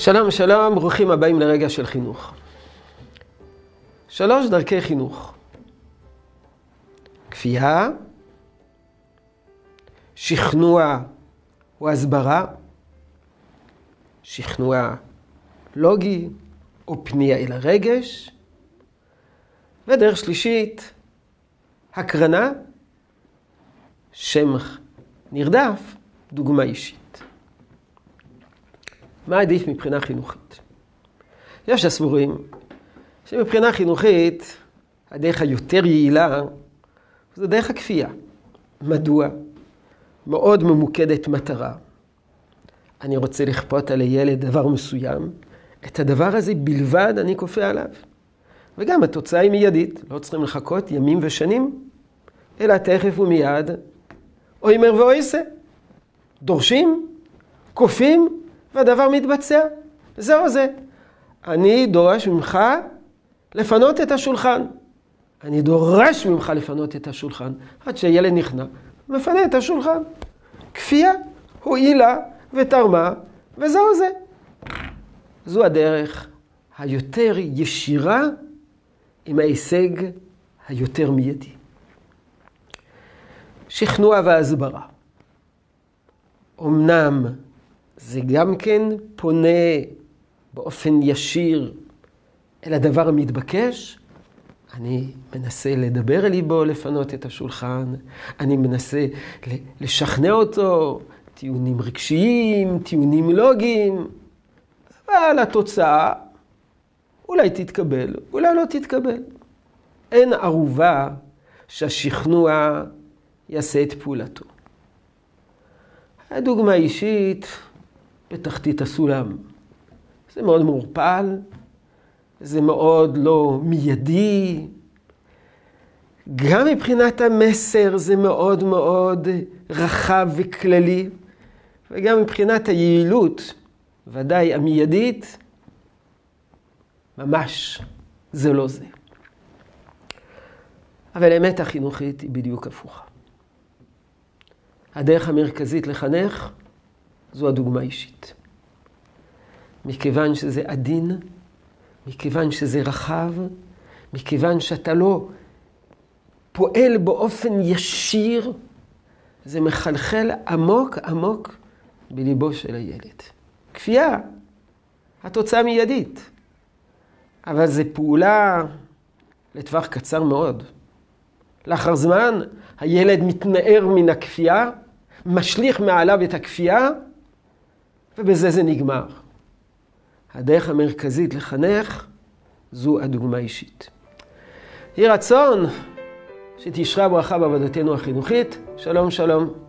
שלום, שלום, ברוכים הבאים לרגע של חינוך. שלוש דרכי חינוך. כפייה, שכנוע או הסברה, שכנוע לוגי או פנייה אל הרגש, ודרך שלישית, הקרנה, שם נרדף, דוגמה אישית. מה עדיף מבחינה חינוכית? יש הסבורים שמבחינה חינוכית הדרך היותר יעילה זה דרך הכפייה. מדוע? מאוד ממוקדת מטרה. אני רוצה לכפות על הילד דבר מסוים, את הדבר הזה בלבד אני כופה עליו. וגם התוצאה היא מיידית, לא צריכים לחכות ימים ושנים, אלא תכף ומיד, אוי מר ואוי שא. דורשים, כופים, והדבר מתבצע. זהו זה. אני דורש ממך לפנות את השולחן. אני דורש ממך לפנות את השולחן. עד שהילד נכנע, מפנה את השולחן. כפייה הועילה ותרמה, וזהו זה. זו הדרך היותר ישירה עם ההישג היותר מיידי. שכנוע והסברה. אמנם זה גם כן פונה באופן ישיר אל הדבר המתבקש. אני מנסה לדבר אל ליבו, לפנות את השולחן, אני מנסה לשכנע אותו, טיעונים רגשיים, טיעונים לוגיים, אבל התוצאה אולי תתקבל, אולי לא תתקבל. אין ערובה שהשכנוע יעשה את פעולתו. הדוגמה אישית, בתחתית הסולם. זה מאוד מעורפל, זה מאוד לא מיידי. גם מבחינת המסר זה מאוד מאוד רחב וכללי, וגם מבחינת היעילות, ודאי המיידית, ממש זה לא זה. אבל האמת החינוכית היא בדיוק הפוכה. הדרך המרכזית לחנך זו הדוגמה האישית. מכיוון שזה עדין, מכיוון שזה רחב, מכיוון שאתה לא פועל באופן ישיר, זה מחלחל עמוק עמוק בליבו של הילד. כפייה, התוצאה מיידית, אבל זו פעולה לטווח קצר מאוד. לאחר זמן הילד מתנער מן הכפייה, משליך מעליו את הכפייה, ובזה זה נגמר. הדרך המרכזית לחנך זו הדוגמה האישית. יהי רצון שתשרה ברכה בעבודתנו החינוכית. שלום שלום.